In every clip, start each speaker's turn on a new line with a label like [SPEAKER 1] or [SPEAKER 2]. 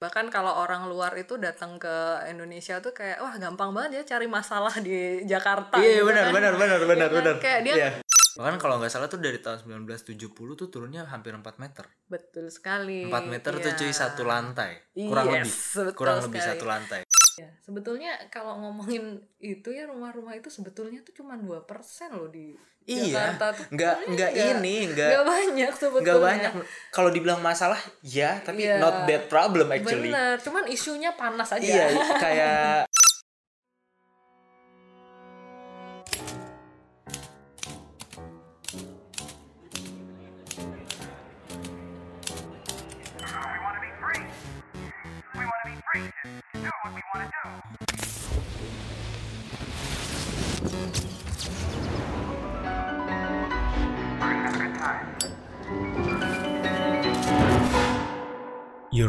[SPEAKER 1] bahkan kalau orang luar itu datang ke Indonesia tuh kayak wah gampang banget ya cari masalah di Jakarta
[SPEAKER 2] Iya
[SPEAKER 1] gitu
[SPEAKER 2] benar
[SPEAKER 1] kan.
[SPEAKER 2] benar benar benar
[SPEAKER 1] Iya kan?
[SPEAKER 2] benar.
[SPEAKER 1] Kayak dia-
[SPEAKER 2] Iya. Bahkan kalau nggak salah tuh dari tahun 1970 tuh turunnya hampir 4 meter.
[SPEAKER 1] betul sekali
[SPEAKER 2] 4 meter tuh
[SPEAKER 1] Iya.
[SPEAKER 2] cuy satu lantai. Kurang
[SPEAKER 1] Yes,
[SPEAKER 2] lebih. Kurang lebih
[SPEAKER 1] sekali.
[SPEAKER 2] satu lantai.
[SPEAKER 1] Ya, sebetulnya kalau ngomongin itu ya rumah-rumah itu sebetulnya tuh cuma 2% loh di
[SPEAKER 2] Iya.
[SPEAKER 1] Jakarta tuh.
[SPEAKER 2] Nggak
[SPEAKER 1] sebetulnya
[SPEAKER 2] nggak ini, nggak
[SPEAKER 1] nggak banyak sebetulnya.
[SPEAKER 2] nggak banyak. Kalau dibilang masalah ya, tapi
[SPEAKER 1] Iya.
[SPEAKER 2] not that problem actually.
[SPEAKER 1] Bener, cuman isunya panas aja.
[SPEAKER 2] Iya, kayak
[SPEAKER 3] You're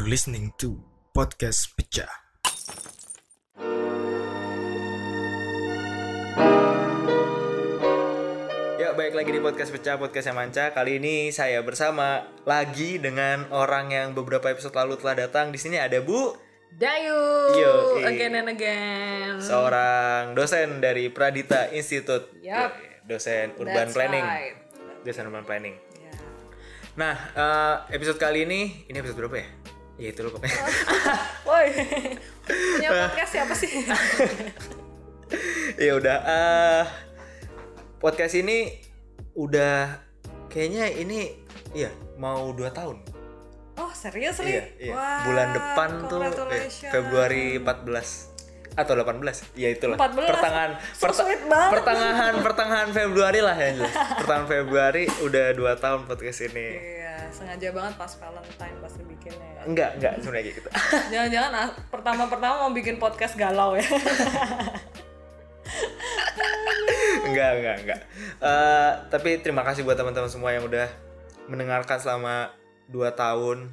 [SPEAKER 3] listening to Podcast Pecah.
[SPEAKER 2] Ya baik lagi di podcast pecah podcast yang manca. Kali ini saya bersama lagi dengan orang yang beberapa episode lalu telah datang. Di sini ada Bu
[SPEAKER 1] Dayu,
[SPEAKER 2] Yo, eh.
[SPEAKER 1] again and again.
[SPEAKER 2] seorang dosen dari Pradita Institute. Yoi, dosen urban
[SPEAKER 1] That's
[SPEAKER 2] planning
[SPEAKER 1] right.
[SPEAKER 2] dosen urban planning
[SPEAKER 1] Ya.
[SPEAKER 2] nah eh, episode kali ini ini episode berapa ya ya itu loh pokoknya
[SPEAKER 1] Woi, punya podcast siapa sih?
[SPEAKER 2] ya udah eh podcast ini udah kayaknya ini iya mau dua tahun
[SPEAKER 1] Oh serius nih?
[SPEAKER 2] Iya, iya.
[SPEAKER 1] Wah,
[SPEAKER 2] Bulan depan tuh eh. Februari 14 atau 18. Ya itulah.
[SPEAKER 1] 14.
[SPEAKER 2] Pertengahan
[SPEAKER 1] So sweet banget.
[SPEAKER 2] pertengahan pertengahan Februari lah ya jelas. Pertengahan Februari udah 2 tahun podcast ini.
[SPEAKER 1] Iya, sengaja banget pas Valentine pasti bikinnya ya.
[SPEAKER 2] Enggak, enggak sebenarnya kayak gitu.
[SPEAKER 1] Jangan-jangan ah, pertama-pertama mau bikin podcast galau ya.
[SPEAKER 2] enggak, enggak, enggak. Eh, tapi terima kasih buat teman-teman semua yang udah mendengarkan selama 2 tahun.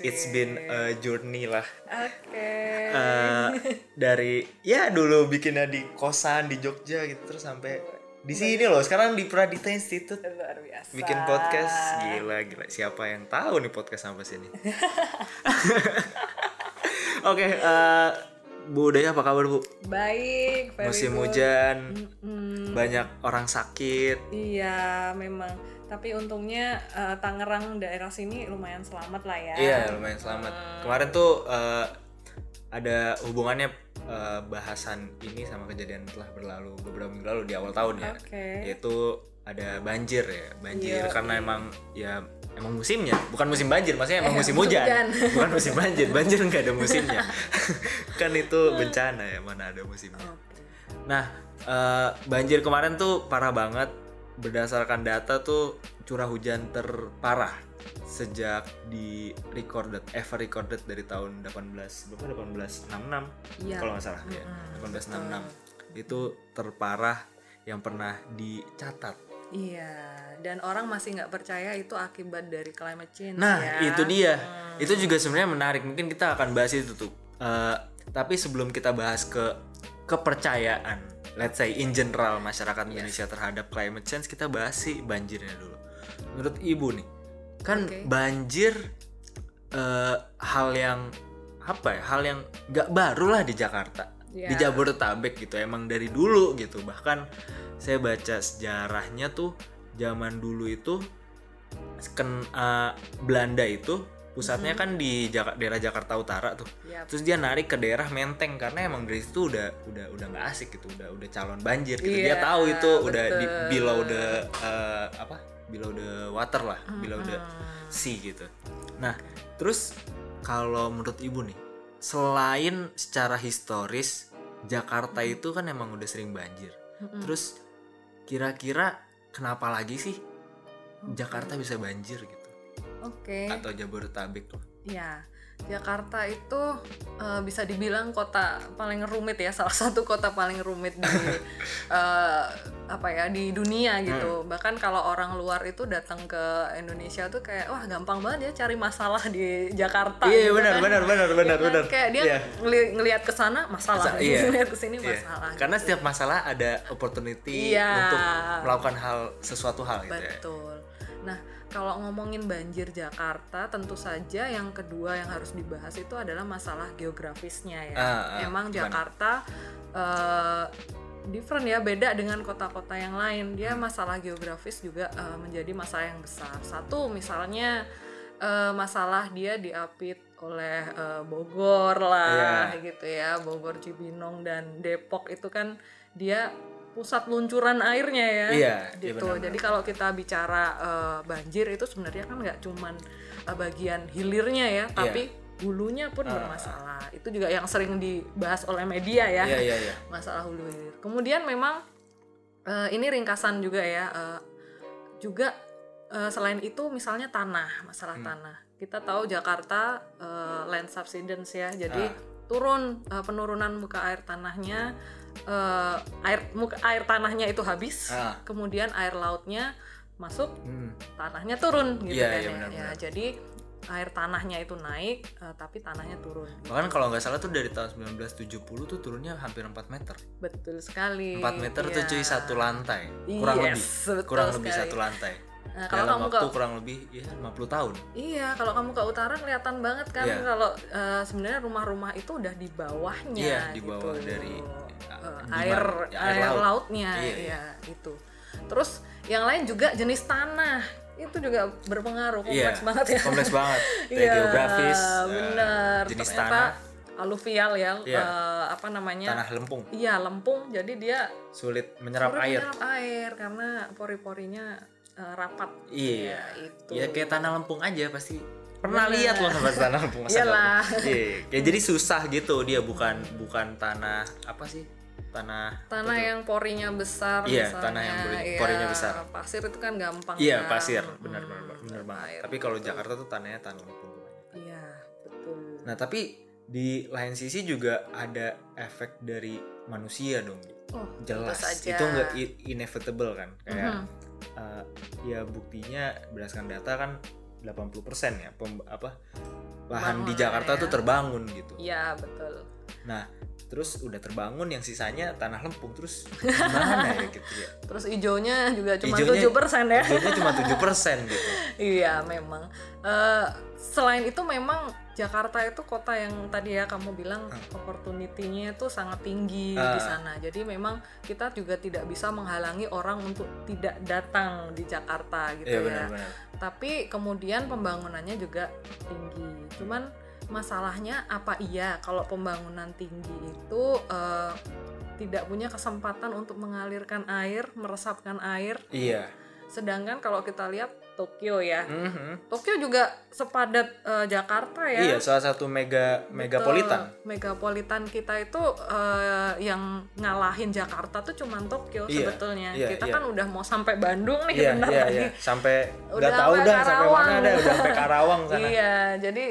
[SPEAKER 2] It's been a journey lah.
[SPEAKER 1] Oke.
[SPEAKER 2] Eh, dari ya dulu bikinnya di kosan di Jogja gitu terus sampai di sini loh sekarang di Pradita Institute
[SPEAKER 1] Luar biasa.
[SPEAKER 2] bikin podcast gila gila siapa yang tahu nih podcast sampai sini oke eh, Bu Daya apa kabar Bu
[SPEAKER 1] Baik,
[SPEAKER 2] musim
[SPEAKER 1] good.
[SPEAKER 2] hujan
[SPEAKER 1] Mm,
[SPEAKER 2] banyak orang sakit
[SPEAKER 1] Iya, memang. Tapi untungnya eh, Tangerang daerah sini lumayan selamat lah ya.
[SPEAKER 2] iya lumayan selamat. Kemarin tuh eh, ada hubungannya eh, bahasan ini sama kejadian telah berlalu beberapa minggu lalu di awal tahun ya.
[SPEAKER 1] Oke.
[SPEAKER 2] yaitu ada banjir ya banjir.
[SPEAKER 1] Iya,
[SPEAKER 2] karena emang ya emang musimnya. Bukan musim banjir maksudnya emang
[SPEAKER 1] Eh,
[SPEAKER 2] musim
[SPEAKER 1] musim
[SPEAKER 2] hujan.
[SPEAKER 1] hujan.
[SPEAKER 2] bukan musim banjir banjir nggak ada musimnya. Kan itu bencana ya mana ada musimnya.
[SPEAKER 1] Oke.
[SPEAKER 2] nah eh, banjir kemarin tuh parah banget berdasarkan data tuh curah hujan terparah sejak di recorded ever recorded dari tahun 18 berapa 1866
[SPEAKER 1] Iya.
[SPEAKER 2] kalau nggak salah ya 1866 itu terparah yang pernah dicatat
[SPEAKER 1] Iya, dan orang masih nggak percaya itu akibat dari climate change
[SPEAKER 2] Nah,
[SPEAKER 1] ya.
[SPEAKER 2] itu dia. Itu juga sebenarnya menarik. Mungkin kita akan bahas itu tuh. Eh, tapi sebelum kita bahas ke kepercayaan, let's say in general masyarakat Indonesia terhadap climate change, kita bahas sih banjirnya dulu. Menurut Ibu nih, kan
[SPEAKER 1] Oke.
[SPEAKER 2] banjir eh, hal yang apa ya? Hal yang nggak baru lah di Jakarta.
[SPEAKER 1] Ya.
[SPEAKER 2] Di Jabodetabek gitu. Emang dari dulu gitu. Bahkan saya baca sejarahnya tuh zaman dulu itu ken eh, Belanda itu pusatnya kan di Jaka- daerah Jakarta Utara tuh.
[SPEAKER 1] Yap.
[SPEAKER 2] Terus dia narik ke daerah Menteng karena emang dari situ udah udah udah nggak asik gitu, udah udah calon banjir gitu. dia
[SPEAKER 1] Iya,
[SPEAKER 2] tahu itu udah di
[SPEAKER 1] betul.
[SPEAKER 2] below the eh, apa? below the water lah, below the sea gitu. Nah, terus kalau menurut Ibu nih, selain secara historis Jakarta itu kan emang udah sering banjir. Terus kira-kira kenapa lagi sih Jakarta bisa banjir gitu?
[SPEAKER 1] Oke.
[SPEAKER 2] atau Jabodetabek loh.
[SPEAKER 1] Ya, Jakarta itu eh, bisa dibilang kota paling rumit ya, salah satu kota paling rumit di eh, apa ya di dunia gitu.
[SPEAKER 2] Hmm.
[SPEAKER 1] Bahkan kalau orang luar itu datang ke Indonesia tuh kayak wah gampang banget ya cari masalah di Jakarta.
[SPEAKER 2] Iya
[SPEAKER 1] gitu
[SPEAKER 2] benar
[SPEAKER 1] kan.
[SPEAKER 2] benar benar benar
[SPEAKER 1] Ya kan?
[SPEAKER 2] benar.
[SPEAKER 1] Kayak dia
[SPEAKER 2] Iya.
[SPEAKER 1] ngeli- ngelihat ke sana masalah,
[SPEAKER 2] Masa- iya.
[SPEAKER 1] ngelihat ke sini
[SPEAKER 2] Iya.
[SPEAKER 1] masalah.
[SPEAKER 2] Karena setiap masalah ada opportunity
[SPEAKER 1] Iya.
[SPEAKER 2] untuk melakukan hal sesuatu hal gitu ya.
[SPEAKER 1] Nah, kalau ngomongin banjir Jakarta, tentu saja yang kedua yang harus dibahas itu adalah masalah geografisnya ya.
[SPEAKER 2] Ah, ah,
[SPEAKER 1] Emang
[SPEAKER 2] gimana?
[SPEAKER 1] Jakarta eh, different ya, beda dengan kota-kota yang lain. Dia masalah geografis juga eh, menjadi masalah yang besar. Satu misalnya eh, masalah dia diapit oleh eh, Bogor lah
[SPEAKER 2] Iya.
[SPEAKER 1] gitu ya, Bogor, Cibinong dan Depok itu kan dia pusat luncuran airnya ya
[SPEAKER 2] Iya, iya
[SPEAKER 1] gitu.
[SPEAKER 2] benar-benar.
[SPEAKER 1] Jadi kalau kita bicara eh, banjir itu sebenarnya kan nggak cuman eh, bagian hilirnya ya, tapi hulunya pun
[SPEAKER 2] Ah,
[SPEAKER 1] bermasalah. Itu juga yang sering dibahas oleh media ya,
[SPEAKER 2] Iya iya iya.
[SPEAKER 1] masalah hulu hilir. Kemudian memang eh, ini ringkasan juga ya, eh, juga eh, selain itu misalnya tanah, masalah
[SPEAKER 2] Hmm.
[SPEAKER 1] tanah. Kita tahu Jakarta eh, land subsidence ya, jadi
[SPEAKER 2] Ah.
[SPEAKER 1] turun eh, penurunan muka air tanahnya, eh, air muka air tanahnya itu habis,
[SPEAKER 2] Ah.
[SPEAKER 1] kemudian air lautnya masuk,
[SPEAKER 2] Hmm.
[SPEAKER 1] tanahnya turun gitu
[SPEAKER 2] Iya,
[SPEAKER 1] kan
[SPEAKER 2] iya,
[SPEAKER 1] ya. Ya, jadi air tanahnya itu naik, eh, tapi tanahnya turun. gitu.
[SPEAKER 2] Bahkan kalau nggak salah tuh dari tahun 1970 tuh turunnya hampir 4 meter.
[SPEAKER 1] Betul sekali.
[SPEAKER 2] 4 meter tuh
[SPEAKER 1] Iya.
[SPEAKER 2] cuy satu lantai. Kurang
[SPEAKER 1] Yes,
[SPEAKER 2] lebih. Kurang lebih
[SPEAKER 1] sekali.
[SPEAKER 2] satu lantai.
[SPEAKER 1] Nah, kalau
[SPEAKER 2] Dalam
[SPEAKER 1] kamu
[SPEAKER 2] waktu
[SPEAKER 1] ke
[SPEAKER 2] kurang lebih ya 50 tahun.
[SPEAKER 1] Iya, kalau kamu ke utara kelihatan banget kan
[SPEAKER 2] Iya.
[SPEAKER 1] kalau eh, sebenarnya rumah-rumah itu udah di bawahnya
[SPEAKER 2] Iya, di
[SPEAKER 1] gitu.
[SPEAKER 2] bawah dari, Di
[SPEAKER 1] air?
[SPEAKER 2] Ya, air
[SPEAKER 1] air
[SPEAKER 2] laut.
[SPEAKER 1] lautnya
[SPEAKER 2] Iya,
[SPEAKER 1] iya, itu. Terus yang lain juga jenis tanah itu juga berpengaruh kompleks
[SPEAKER 2] Iya,
[SPEAKER 1] banget ya.
[SPEAKER 2] Kompleks banget. Dari
[SPEAKER 1] Iya,
[SPEAKER 2] geografis, eh,
[SPEAKER 1] benar.
[SPEAKER 2] jenis
[SPEAKER 1] Ternyata
[SPEAKER 2] tanah,
[SPEAKER 1] aluvial ya,
[SPEAKER 2] Iya.
[SPEAKER 1] eh, apa namanya?
[SPEAKER 2] tanah lempung,
[SPEAKER 1] Iya, lempung. Jadi dia
[SPEAKER 2] sulit menyerap
[SPEAKER 1] sulit
[SPEAKER 2] air.
[SPEAKER 1] menyerap air karena pori-porinya eh, rapat.
[SPEAKER 2] Iya.
[SPEAKER 1] Ya, itu.
[SPEAKER 2] Ya kayak tanah lempung aja pasti. Pernah
[SPEAKER 1] Bener.
[SPEAKER 2] lihat loh pas tanah lempung masa
[SPEAKER 1] Iyalah.
[SPEAKER 2] pernah? Iya, kayak jadi susah gitu dia bukan bukan tanah apa sih? Tanah
[SPEAKER 1] tanah
[SPEAKER 2] tuh?
[SPEAKER 1] yang porinya besar
[SPEAKER 2] Iya,
[SPEAKER 1] misalnya,
[SPEAKER 2] tanah yang
[SPEAKER 1] iya,
[SPEAKER 2] porinya besar.
[SPEAKER 1] pasir itu kan gampang
[SPEAKER 2] Iya,
[SPEAKER 1] kan.
[SPEAKER 2] pasir.
[SPEAKER 1] Hmm,
[SPEAKER 2] Benar benar benar banget.
[SPEAKER 1] air.
[SPEAKER 2] Tapi kalau Jakarta tuh tanahnya tanah lempung
[SPEAKER 1] iya betul
[SPEAKER 2] Nah, tapi di lain sisi juga ada efek dari manusia dong.
[SPEAKER 1] oh
[SPEAKER 2] Jelas. Itu nggak inevitable kan? Kayak
[SPEAKER 1] Mhm.
[SPEAKER 2] eh, ya buktinya berdasarkan data kan 80% ya pem- apa lahan di
[SPEAKER 1] Bangunan
[SPEAKER 2] Jakarta
[SPEAKER 1] ya.
[SPEAKER 2] tuh terbangun gitu.
[SPEAKER 1] iya betul
[SPEAKER 2] Nah, terus udah terbangun yang sisanya tanah lempung terus gimana ya gitu ya.
[SPEAKER 1] terus hijaunya juga cuma tujuh persen ya
[SPEAKER 2] Hijaunya cuma 7% gitu.
[SPEAKER 1] iya memang Eh, selain itu memang Jakarta itu kota yang tadi ya kamu bilang opportunity-nya itu sangat tinggi di
[SPEAKER 2] Ah.
[SPEAKER 1] sana. Jadi memang kita juga tidak bisa menghalangi orang untuk tidak datang di Jakarta gitu
[SPEAKER 2] Iya
[SPEAKER 1] ya.
[SPEAKER 2] benar-benar.
[SPEAKER 1] tapi kemudian pembangunannya juga tinggi. Cuman masalahnya apa iya kalau pembangunan tinggi itu eh, tidak punya kesempatan untuk mengalirkan air, meresapkan air.
[SPEAKER 2] Iya.
[SPEAKER 1] Sedangkan kalau kita lihat Tokyo ya,
[SPEAKER 2] Mhm.
[SPEAKER 1] Tokyo juga sepadat eh, Jakarta ya.
[SPEAKER 2] Iya, salah satu mega
[SPEAKER 1] Betul.
[SPEAKER 2] megapolitan.
[SPEAKER 1] Megapolitan kita itu eh, yang ngalahin Jakarta tuh cuman Tokyo
[SPEAKER 2] Iya,
[SPEAKER 1] sebetulnya.
[SPEAKER 2] iya,
[SPEAKER 1] kita
[SPEAKER 2] iya.
[SPEAKER 1] kan udah mau sampai Bandung nih
[SPEAKER 2] Iya,
[SPEAKER 1] bentar
[SPEAKER 2] iya,
[SPEAKER 1] lagi.
[SPEAKER 2] iya. Sampai
[SPEAKER 1] Udah
[SPEAKER 2] tahu dah sampai mana ada, udah sampai Karawang sana.
[SPEAKER 1] Iya, jadi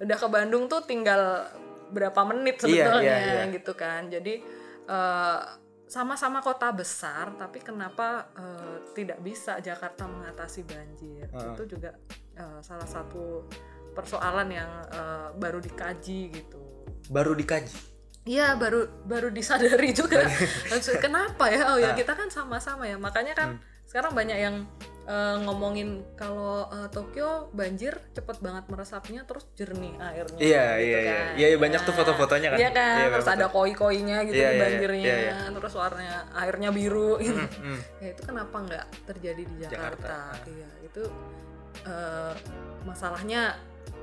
[SPEAKER 1] udah ke Bandung tuh tinggal berapa menit
[SPEAKER 2] Iya,
[SPEAKER 1] sebetulnya
[SPEAKER 2] iya, iya.
[SPEAKER 1] gitu kan. Jadi eh, sama-sama kota besar, tapi kenapa eh, tidak bisa Jakarta mengatasi banjir?
[SPEAKER 2] Heeh.
[SPEAKER 1] Itu juga eh, salah satu persoalan yang eh, baru dikaji gitu.
[SPEAKER 2] Baru dikaji.
[SPEAKER 1] Iya baru baru disadari juga kenapa ya oh ya
[SPEAKER 2] Ah.
[SPEAKER 1] kita kan sama-sama ya makanya kan
[SPEAKER 2] Hmm.
[SPEAKER 1] sekarang banyak yang eh, ngomongin kalau eh, Tokyo banjir cepet banget meresapnya terus jernih airnya
[SPEAKER 2] Iya,
[SPEAKER 1] gitu
[SPEAKER 2] iya, iya.
[SPEAKER 1] kan.
[SPEAKER 2] Iya, iya, banyak tuh foto-fotonya kan.
[SPEAKER 1] iya kan
[SPEAKER 2] Iya,
[SPEAKER 1] terus
[SPEAKER 2] betul.
[SPEAKER 1] ada koi-koinya gitu
[SPEAKER 2] Iya,
[SPEAKER 1] di banjirnya terus warnanya airnya biru gitu.
[SPEAKER 2] Hmm, hmm.
[SPEAKER 1] ya itu kenapa nggak terjadi di Jakarta,
[SPEAKER 2] Jakarta.
[SPEAKER 1] iya itu eh, masalahnya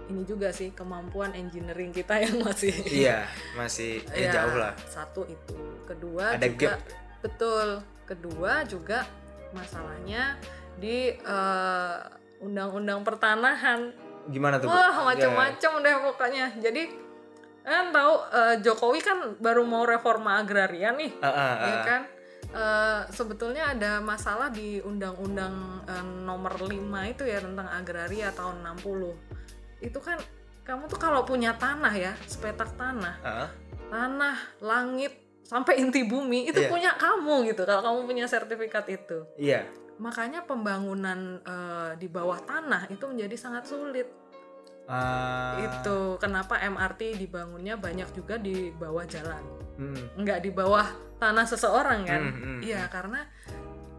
[SPEAKER 1] ini juga sih kemampuan engineering kita yang masih
[SPEAKER 2] Iya, masih ya,
[SPEAKER 1] Ya,
[SPEAKER 2] jauh lah.
[SPEAKER 1] Satu itu. Kedua
[SPEAKER 2] Ada
[SPEAKER 1] juga
[SPEAKER 2] gap.
[SPEAKER 1] betul. Kedua juga masalahnya di eh, undang-undang pertanahan.
[SPEAKER 2] Gimana tuh?
[SPEAKER 1] Wah, macam-macam deh pokoknya. Jadi kan tahu eh, Jokowi kan baru mau reforma agraria nih,
[SPEAKER 2] Ah, ah,
[SPEAKER 1] ya
[SPEAKER 2] ah.
[SPEAKER 1] kan? Eh, sebetulnya ada masalah di undang-undang eh, nomor 5 itu ya tentang agraria tahun 60. Itu kan kamu tuh kalau punya tanah ya, sepetak tanah
[SPEAKER 2] Ah,
[SPEAKER 1] tanah, langit, sampai inti bumi itu
[SPEAKER 2] Iya.
[SPEAKER 1] punya kamu gitu kalau kamu punya sertifikat itu.
[SPEAKER 2] Iya.
[SPEAKER 1] Makanya pembangunan eh, di bawah tanah itu menjadi sangat sulit.
[SPEAKER 2] Ah,
[SPEAKER 1] Itu kenapa MRT dibangunnya banyak juga di bawah jalan,
[SPEAKER 2] hmm.
[SPEAKER 1] nggak di bawah tanah seseorang kan?
[SPEAKER 2] Hmm, hmm,
[SPEAKER 1] Iya, karena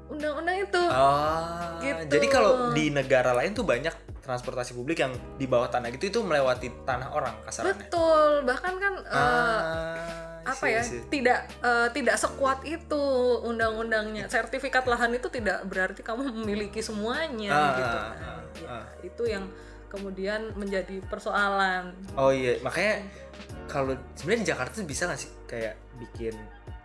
[SPEAKER 1] undang-undang itu.
[SPEAKER 2] Oh,
[SPEAKER 1] Gitu.
[SPEAKER 2] jadi kalau di negara lain tuh banyak transportasi publik yang di bawah tanah gitu itu melewati tanah orang kasarannya.
[SPEAKER 1] Betul, bahkan kan eh,
[SPEAKER 2] Ah,
[SPEAKER 1] apa
[SPEAKER 2] I
[SPEAKER 1] ya? tidak eh, tidak sekuat itu undang-undangnya. Sertifikat lahan itu tidak berarti kamu memiliki semuanya
[SPEAKER 2] Ah,
[SPEAKER 1] gitu.
[SPEAKER 2] ah,
[SPEAKER 1] kan
[SPEAKER 2] ah,
[SPEAKER 1] Ya,
[SPEAKER 2] ah.
[SPEAKER 1] itu yang kemudian menjadi persoalan.
[SPEAKER 2] Oh iya, makanya kalau sebenarnya di Jakarta tuh bisa nggak sih kayak bikin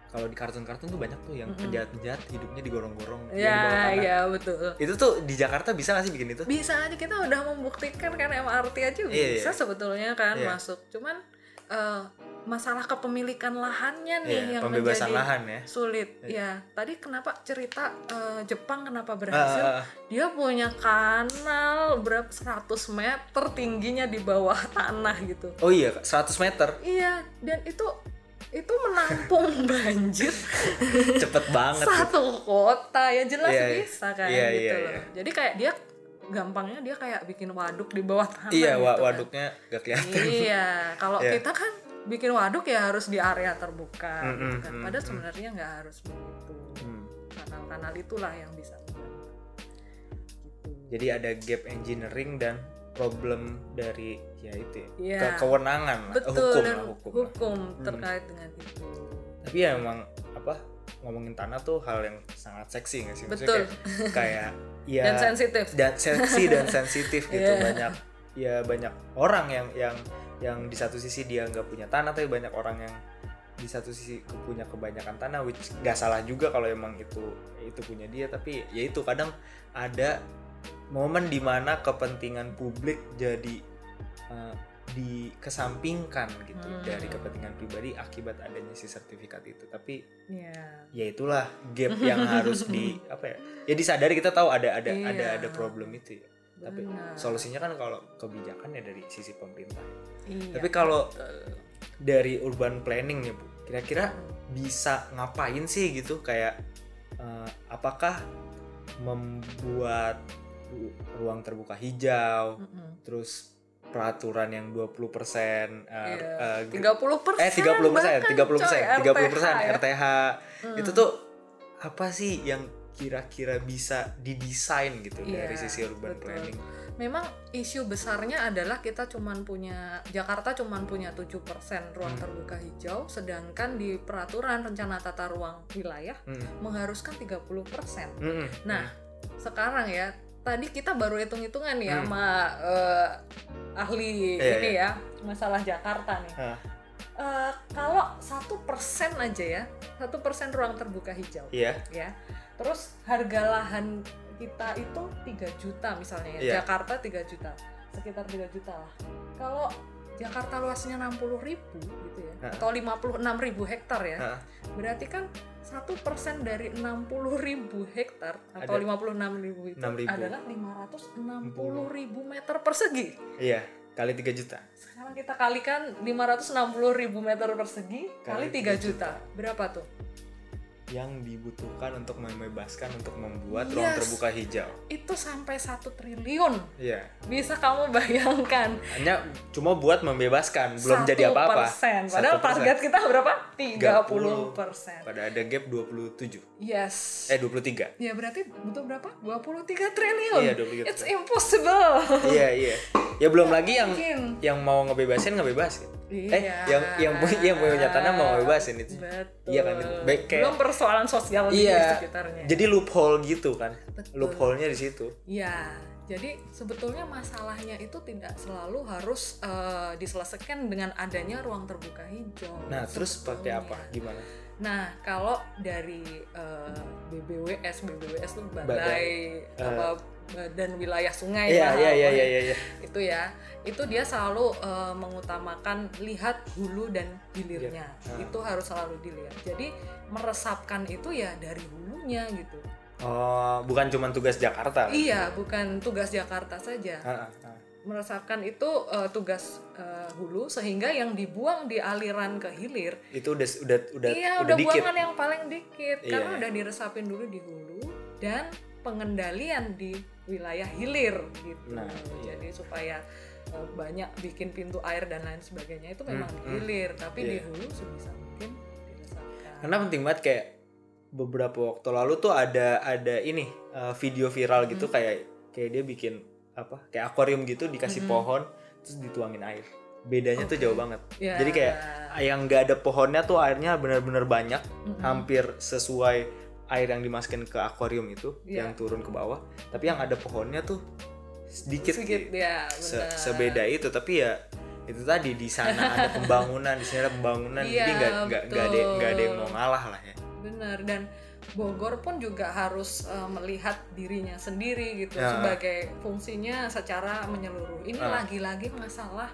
[SPEAKER 2] kalau di kartun-kartun tuh banyak tuh yang penjahat-penjahat hidupnya digorong-gorong
[SPEAKER 1] ya ya betul.
[SPEAKER 2] Itu tuh di Jakarta bisa nggak sih bikin itu?
[SPEAKER 1] bisa aja kita udah membuktikan kan MRT aja
[SPEAKER 2] Iya,
[SPEAKER 1] bisa
[SPEAKER 2] iya.
[SPEAKER 1] sebetulnya kan
[SPEAKER 2] Iya.
[SPEAKER 1] masuk. Cuman eh, masalah kepemilikan lahannya nih
[SPEAKER 2] Iya,
[SPEAKER 1] yang
[SPEAKER 2] pembebasan
[SPEAKER 1] menjadi
[SPEAKER 2] lahan ya.
[SPEAKER 1] sulit ya tadi kenapa cerita eh, Jepang kenapa berhasil
[SPEAKER 2] Ah, ah, ah.
[SPEAKER 1] dia punya kanal berapa 100 meter tingginya di bawah tanah gitu
[SPEAKER 2] Oh iya, 100 meter.
[SPEAKER 1] iya dan itu itu menampung banjir
[SPEAKER 2] Cepet banget.
[SPEAKER 1] satu kota ya jelas
[SPEAKER 2] Iya, iya.
[SPEAKER 1] bisa kan
[SPEAKER 2] Iya,
[SPEAKER 1] gitu
[SPEAKER 2] iya,
[SPEAKER 1] loh
[SPEAKER 2] iya.
[SPEAKER 1] jadi kayak dia gampangnya dia kayak bikin waduk di bawah tanah
[SPEAKER 2] Iya,
[SPEAKER 1] gitu kan.
[SPEAKER 2] waduknya gak kelihatan.
[SPEAKER 1] iya kalau
[SPEAKER 2] Iya.
[SPEAKER 1] kita kan bikin waduk ya harus di area terbuka
[SPEAKER 2] Mm,
[SPEAKER 1] gitu
[SPEAKER 2] mm,
[SPEAKER 1] kan
[SPEAKER 2] mm,
[SPEAKER 1] padahal
[SPEAKER 2] mm.
[SPEAKER 1] sebenarnya nggak harus begitu
[SPEAKER 2] Hmm.
[SPEAKER 1] kanal-kanal itulah yang bisa membantu. gitu
[SPEAKER 2] Jadi ada gap engineering dan problem dari ya itu ya,
[SPEAKER 1] Iya.
[SPEAKER 2] ke kewenangan
[SPEAKER 1] betul
[SPEAKER 2] hukum
[SPEAKER 1] dan
[SPEAKER 2] lah, hukum, lah.
[SPEAKER 1] hukum
[SPEAKER 2] Hmm.
[SPEAKER 1] terkait dengan itu
[SPEAKER 2] Tapi ya emang apa ngomongin tanah tuh hal yang sangat seksi nggak sih? Maksudnya
[SPEAKER 1] Betul.
[SPEAKER 2] Kayak, kayak ya
[SPEAKER 1] dan sensitif
[SPEAKER 2] dan seksi dan sensitif gitu
[SPEAKER 1] Iya.
[SPEAKER 2] banyak ya banyak orang yang yang yang di satu sisi dia nggak punya tanah tapi banyak orang yang di satu sisi punya kebanyakan tanah which nggak salah juga kalau emang itu itu punya dia tapi ya itu kadang ada momen di mana kepentingan publik jadi uh, dikesampingkan gitu
[SPEAKER 1] Hmm.
[SPEAKER 2] dari kepentingan pribadi akibat adanya si sertifikat itu tapi
[SPEAKER 1] Iya.
[SPEAKER 2] ya itulah gap yang harus di apa ya ya disadari kita tahu ada ada
[SPEAKER 1] Iya.
[SPEAKER 2] ada ada problem itu ya tapi solusinya kan kalau kebijakan ya dari sisi pemerintah
[SPEAKER 1] Iya,
[SPEAKER 2] tapi kalau
[SPEAKER 1] betul.
[SPEAKER 2] dari urban planning nih bu kira-kira bisa ngapain sih gitu kayak eh, apakah membuat ru- ruang terbuka hijau
[SPEAKER 1] Mm-mm.
[SPEAKER 2] terus peraturan yang 20% persen
[SPEAKER 1] Iya. 30 persen
[SPEAKER 2] eh 30 persen, 30 persen, 30 persen
[SPEAKER 1] ya.
[SPEAKER 2] RTH.
[SPEAKER 1] Hmm.
[SPEAKER 2] Itu tuh apa sih yang kira-kira bisa didesain gitu
[SPEAKER 1] Iya,
[SPEAKER 2] dari sisi urban
[SPEAKER 1] betul.
[SPEAKER 2] planning?
[SPEAKER 1] Memang isu besarnya adalah kita cuman punya Jakarta cuman punya 7% ruang
[SPEAKER 2] Hmm.
[SPEAKER 1] terbuka hijau sedangkan di peraturan rencana tata ruang wilayah
[SPEAKER 2] Hmm.
[SPEAKER 1] mengharuskan 30%.
[SPEAKER 2] Hmm.
[SPEAKER 1] Nah, sekarang ya tadi kita baru hitung-hitungan ya
[SPEAKER 2] Hmm.
[SPEAKER 1] sama eh, ahli
[SPEAKER 2] Iya,
[SPEAKER 1] ini ya masalah Jakarta nih.
[SPEAKER 2] Ah.
[SPEAKER 1] Eh, kalau satu persen aja ya, satu persen ruang terbuka hijau,
[SPEAKER 2] Iya.
[SPEAKER 1] ya. Terus harga lahan kita itu 3 juta misalnya ya,
[SPEAKER 2] Iya.
[SPEAKER 1] Jakarta 3 juta, sekitar 3 juta lah. Kalau Jakarta luasnya 60 ribu gitu ya,
[SPEAKER 2] Ah.
[SPEAKER 1] atau 56 ribu hektar ya,
[SPEAKER 2] Ah.
[SPEAKER 1] berarti kan satu persen dari 60 ribu hektar atau
[SPEAKER 2] Ada
[SPEAKER 1] 56 ribu itu
[SPEAKER 2] 6.000.
[SPEAKER 1] adalah 560 ribu meter persegi.
[SPEAKER 2] Iya, kali 3 juta.
[SPEAKER 1] Sekarang kita kalikan 560 ribu meter persegi
[SPEAKER 2] Kali
[SPEAKER 1] kali 3
[SPEAKER 2] 3
[SPEAKER 1] juta. Berapa tuh?
[SPEAKER 2] Yang dibutuhkan untuk membebaskan untuk membuat ruang
[SPEAKER 1] Yes.
[SPEAKER 2] terbuka hijau.
[SPEAKER 1] Itu sampai satu triliun.
[SPEAKER 2] Iya.
[SPEAKER 1] Bisa kamu bayangkan.
[SPEAKER 2] Hanya cuma buat membebaskan, belum jadi apa-apa.
[SPEAKER 1] 1%. Padahal
[SPEAKER 2] 1%.
[SPEAKER 1] target kita berapa? 30 persen.
[SPEAKER 2] Pada ada gap 27.
[SPEAKER 1] Yes.
[SPEAKER 2] Eh 23.
[SPEAKER 1] Ya berarti butuh berapa? 23 triliun.
[SPEAKER 2] Iya, 23
[SPEAKER 1] It's impossible.
[SPEAKER 2] iya, iya. Ya belum lagi yang
[SPEAKER 1] mungkin.
[SPEAKER 2] yang mau ngebebasin ngebebasin. Eh,
[SPEAKER 1] Iya.
[SPEAKER 2] yang yang punya yang punya tanah mau ngebebasin itu.
[SPEAKER 1] Betul.
[SPEAKER 2] Iya kan? Baik kayak
[SPEAKER 1] Belum persoalan sosial di
[SPEAKER 2] Iya.
[SPEAKER 1] sekitarnya.
[SPEAKER 2] Jadi loophole gitu kan.
[SPEAKER 1] Betul.
[SPEAKER 2] Loophole-nya di situ.
[SPEAKER 1] Ya, jadi sebetulnya masalahnya itu tidak selalu harus eh, diselesaikan dengan adanya ruang terbuka hijau.
[SPEAKER 2] Nah, terus pakai
[SPEAKER 1] sebetulnya.
[SPEAKER 2] apa? Gimana?
[SPEAKER 1] Nah, kalau dari eh, BBWS, BBWS itu
[SPEAKER 2] badai Eh.
[SPEAKER 1] apa badan wilayah sungai lah,
[SPEAKER 2] iya, iya,
[SPEAKER 1] apa
[SPEAKER 2] iya, iya.
[SPEAKER 1] itu ya itu dia selalu eh, mengutamakan lihat hulu dan hilirnya
[SPEAKER 2] Iya. Ah.
[SPEAKER 1] itu harus selalu dilihat jadi meresapkan itu ya dari hulunya gitu
[SPEAKER 2] Oh, bukan cuma tugas Jakarta.
[SPEAKER 1] iya bukan tugas Jakarta saja
[SPEAKER 2] ah, ah.
[SPEAKER 1] meresapkan itu eh, tugas eh, hulu sehingga yang dibuang di aliran ke hilir
[SPEAKER 2] Itu udah udah udah
[SPEAKER 1] iya
[SPEAKER 2] udah
[SPEAKER 1] udah,
[SPEAKER 2] dikit.
[SPEAKER 1] buangan yang paling dikit
[SPEAKER 2] Iya,
[SPEAKER 1] karena
[SPEAKER 2] iya.
[SPEAKER 1] udah diresapin dulu di hulu dan pengendalian di wilayah hilir gitu
[SPEAKER 2] Nah, iya.
[SPEAKER 1] jadi supaya eh, banyak bikin pintu air dan lain sebagainya itu memang
[SPEAKER 2] Hmm,
[SPEAKER 1] di
[SPEAKER 2] hmm.
[SPEAKER 1] hilir tapi di
[SPEAKER 2] Iya.
[SPEAKER 1] hulu sebisa mungkin diresapkan
[SPEAKER 2] Karena penting banget kayak beberapa waktu lalu tuh ada ada ini uh, video viral gitu
[SPEAKER 1] Hmm.
[SPEAKER 2] kayak kayak dia bikin apa kayak akuarium gitu dikasih pohon terus dituangin air bedanya tuh
[SPEAKER 1] Hmm. Oke.
[SPEAKER 2] jauh banget
[SPEAKER 1] Ya.
[SPEAKER 2] jadi kayak yang nggak ada pohonnya tuh airnya benar-benar banyak
[SPEAKER 1] Mm-mm.
[SPEAKER 2] hampir sesuai air yang dimasukin ke akuarium itu
[SPEAKER 1] Iya.
[SPEAKER 2] yang turun ke bawah tapi yang ada pohonnya tuh sedikit,
[SPEAKER 1] sedikit ya
[SPEAKER 2] Se- sebeda itu tapi ya itu tadi di sana ada pembangunan di sini ada pembangunan jadi
[SPEAKER 1] Iya,
[SPEAKER 2] nggak nggak nggak ada nggak ada yang mau ngalah lah ya.
[SPEAKER 1] Benar dan Bogor pun juga harus eh, melihat dirinya sendiri gitu
[SPEAKER 2] Ya.
[SPEAKER 1] sebagai fungsinya secara menyeluruh. Ini
[SPEAKER 2] Ah.
[SPEAKER 1] lagi-lagi masalah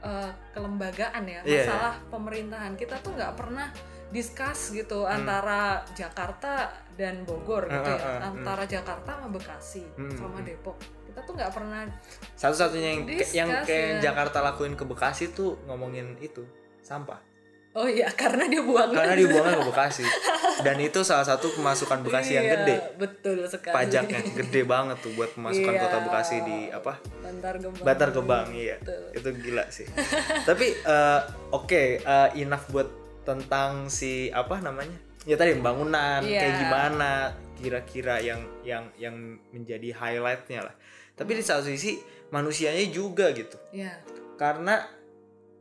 [SPEAKER 1] eh, kelembagaan ya
[SPEAKER 2] Iya,
[SPEAKER 1] masalah pemerintahan. Kita tuh nggak pernah discuss gitu
[SPEAKER 2] Hmm.
[SPEAKER 1] antara Jakarta dan Bogor gitu
[SPEAKER 2] Ah,
[SPEAKER 1] ya.
[SPEAKER 2] ah, ah,
[SPEAKER 1] antara Jakarta sama Bekasi
[SPEAKER 2] Hmm,
[SPEAKER 1] sama
[SPEAKER 2] hmm.
[SPEAKER 1] Depok. Kita tuh nggak pernah
[SPEAKER 2] satu-satunya yang
[SPEAKER 1] Discuss,
[SPEAKER 2] yang kayak
[SPEAKER 1] ya.
[SPEAKER 2] Jakarta lakuin ke Bekasi tuh ngomongin itu sampah.
[SPEAKER 1] Oh iya karena dia buang
[SPEAKER 2] karena dibuangnya ke Bekasi. Dan itu salah satu pemasukan Bekasi yang
[SPEAKER 1] Iya,
[SPEAKER 2] gede.
[SPEAKER 1] betul sekali.
[SPEAKER 2] Pajaknya gede banget tuh buat pemasukan
[SPEAKER 1] Iya.
[SPEAKER 2] kota Bekasi di apa?
[SPEAKER 1] Bantar Gebang.
[SPEAKER 2] Bantar Gebang iya.
[SPEAKER 1] Betul.
[SPEAKER 2] itu gila sih. Tapi eh, oke eh, enough buat tentang si apa namanya ya tadi bangunan
[SPEAKER 1] Iya.
[SPEAKER 2] kayak gimana kira-kira yang yang yang menjadi highlightnya lah tapi di satu sisi manusianya juga gitu
[SPEAKER 1] Iya.
[SPEAKER 2] karena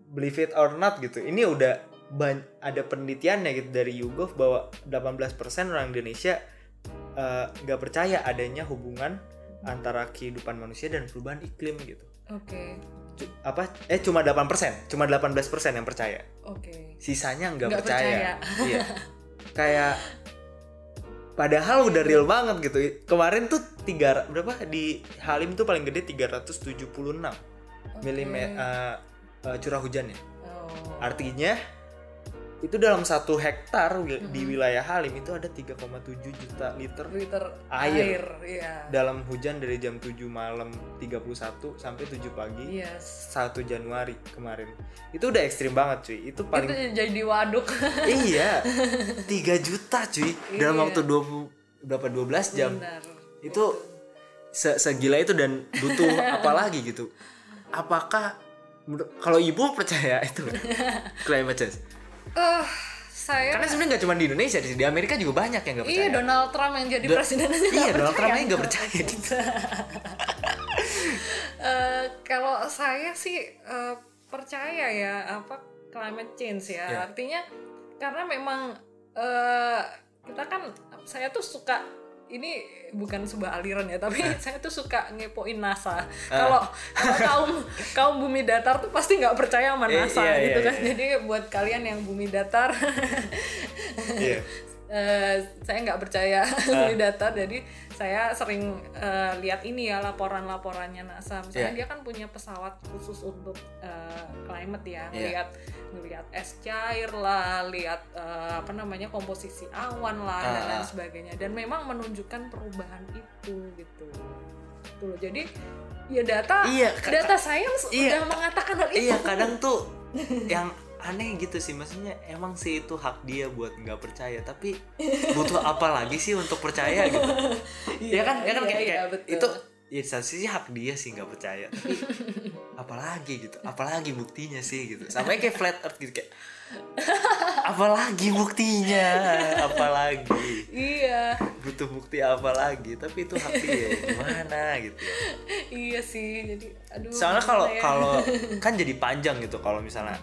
[SPEAKER 2] believe it or not gitu ini udah ada penelitiannya gitu dari YouGov bahwa 18% orang Indonesia eh, nggak percaya adanya hubungan antara kehidupan manusia dan perubahan iklim gitu
[SPEAKER 1] Oke,
[SPEAKER 2] Cu- apa eh cuma 8% cuma 18% yang percaya.
[SPEAKER 1] Oke.
[SPEAKER 2] sisanya nggak
[SPEAKER 1] Nggak
[SPEAKER 2] percaya,
[SPEAKER 1] percaya.
[SPEAKER 2] iya. Kayak padahal udah real banget gitu. Kemarin tuh tiga berapa? Di Halim tuh paling gede 376 mm eh, eh, curah hujannya
[SPEAKER 1] Oh.
[SPEAKER 2] artinya itu dalam satu hektar wi- di wilayah Halim itu ada 3,7 juta liter
[SPEAKER 1] liter
[SPEAKER 2] Air.
[SPEAKER 1] air, iya.
[SPEAKER 2] dalam hujan dari jam 7 malam 31 sampai 7 pagi
[SPEAKER 1] Yes.
[SPEAKER 2] 1 Januari kemarin itu udah ekstrim banget cuy itu paling
[SPEAKER 1] Itu jadi waduk.
[SPEAKER 2] iya 3 juta cuy dalam
[SPEAKER 1] Iya.
[SPEAKER 2] waktu 20 berapa 12 jam
[SPEAKER 1] Benar.
[SPEAKER 2] itu se segila itu dan butuh apa lagi gitu apakah kalau ibu percaya itu climate change
[SPEAKER 1] Eh, saya
[SPEAKER 2] karena sebenarnya nggak cuma di Indonesia di Amerika juga banyak yang nggak percaya
[SPEAKER 1] Iya, Donald Trump yang jadi
[SPEAKER 2] Do-
[SPEAKER 1] presiden aja
[SPEAKER 2] iya, Donald Trump aja
[SPEAKER 1] percaya.
[SPEAKER 2] nggak percaya gitu.
[SPEAKER 1] Eh, kalau saya sih eh, percaya ya apa climate change ya.
[SPEAKER 2] Ya.
[SPEAKER 1] Artinya karena memang eh, kita kan saya tuh suka ini bukan sebuah aliran ya, tapi saya tuh suka ngepoin NASA. Kalau kalau kaum kaum bumi datar tuh pasti nggak percaya sama
[SPEAKER 2] Eh,
[SPEAKER 1] NASA
[SPEAKER 2] iya,
[SPEAKER 1] gitu
[SPEAKER 2] iya,
[SPEAKER 1] kan.
[SPEAKER 2] iya.
[SPEAKER 1] Jadi buat kalian yang bumi datar
[SPEAKER 2] iya
[SPEAKER 1] Eh, saya nggak percaya bumi datar jadi saya sering eh, lihat ini ya laporan-laporannya NASA misalnya
[SPEAKER 2] Iya.
[SPEAKER 1] dia kan punya pesawat khusus untuk eh, climate ya
[SPEAKER 2] Iya.
[SPEAKER 1] ngelihat ngelihat es cair lah lihat eh, apa namanya komposisi awan lah dan
[SPEAKER 2] Ah,
[SPEAKER 1] lain
[SPEAKER 2] ah.
[SPEAKER 1] sebagainya dan memang menunjukkan perubahan itu gitu Tuh loh. jadi ya data
[SPEAKER 2] Iya,
[SPEAKER 1] data sains
[SPEAKER 2] iya,
[SPEAKER 1] udah mengatakan hal itu
[SPEAKER 2] iya kadang tuh yang aneh gitu sih maksudnya emang sih itu hak dia buat nggak percaya tapi butuh apa lagi sih untuk percaya gitu? Ya kan ya kan
[SPEAKER 1] iya,
[SPEAKER 2] kayak,
[SPEAKER 1] iya,
[SPEAKER 2] kayak
[SPEAKER 1] betul.
[SPEAKER 2] itu ya satu sisi hak dia sih nggak percaya tapi apalagi gitu apalagi buktinya sih gitu. Sampai kayak flat earth gitu kayak apalagi buktinya apalagi?
[SPEAKER 1] Iya.
[SPEAKER 2] Butuh bukti apa lagi tapi itu hak dia gimana gitu ya.
[SPEAKER 1] iya sih jadi aduh
[SPEAKER 2] soalnya kalau kalau kan jadi panjang gitu kalau misalnya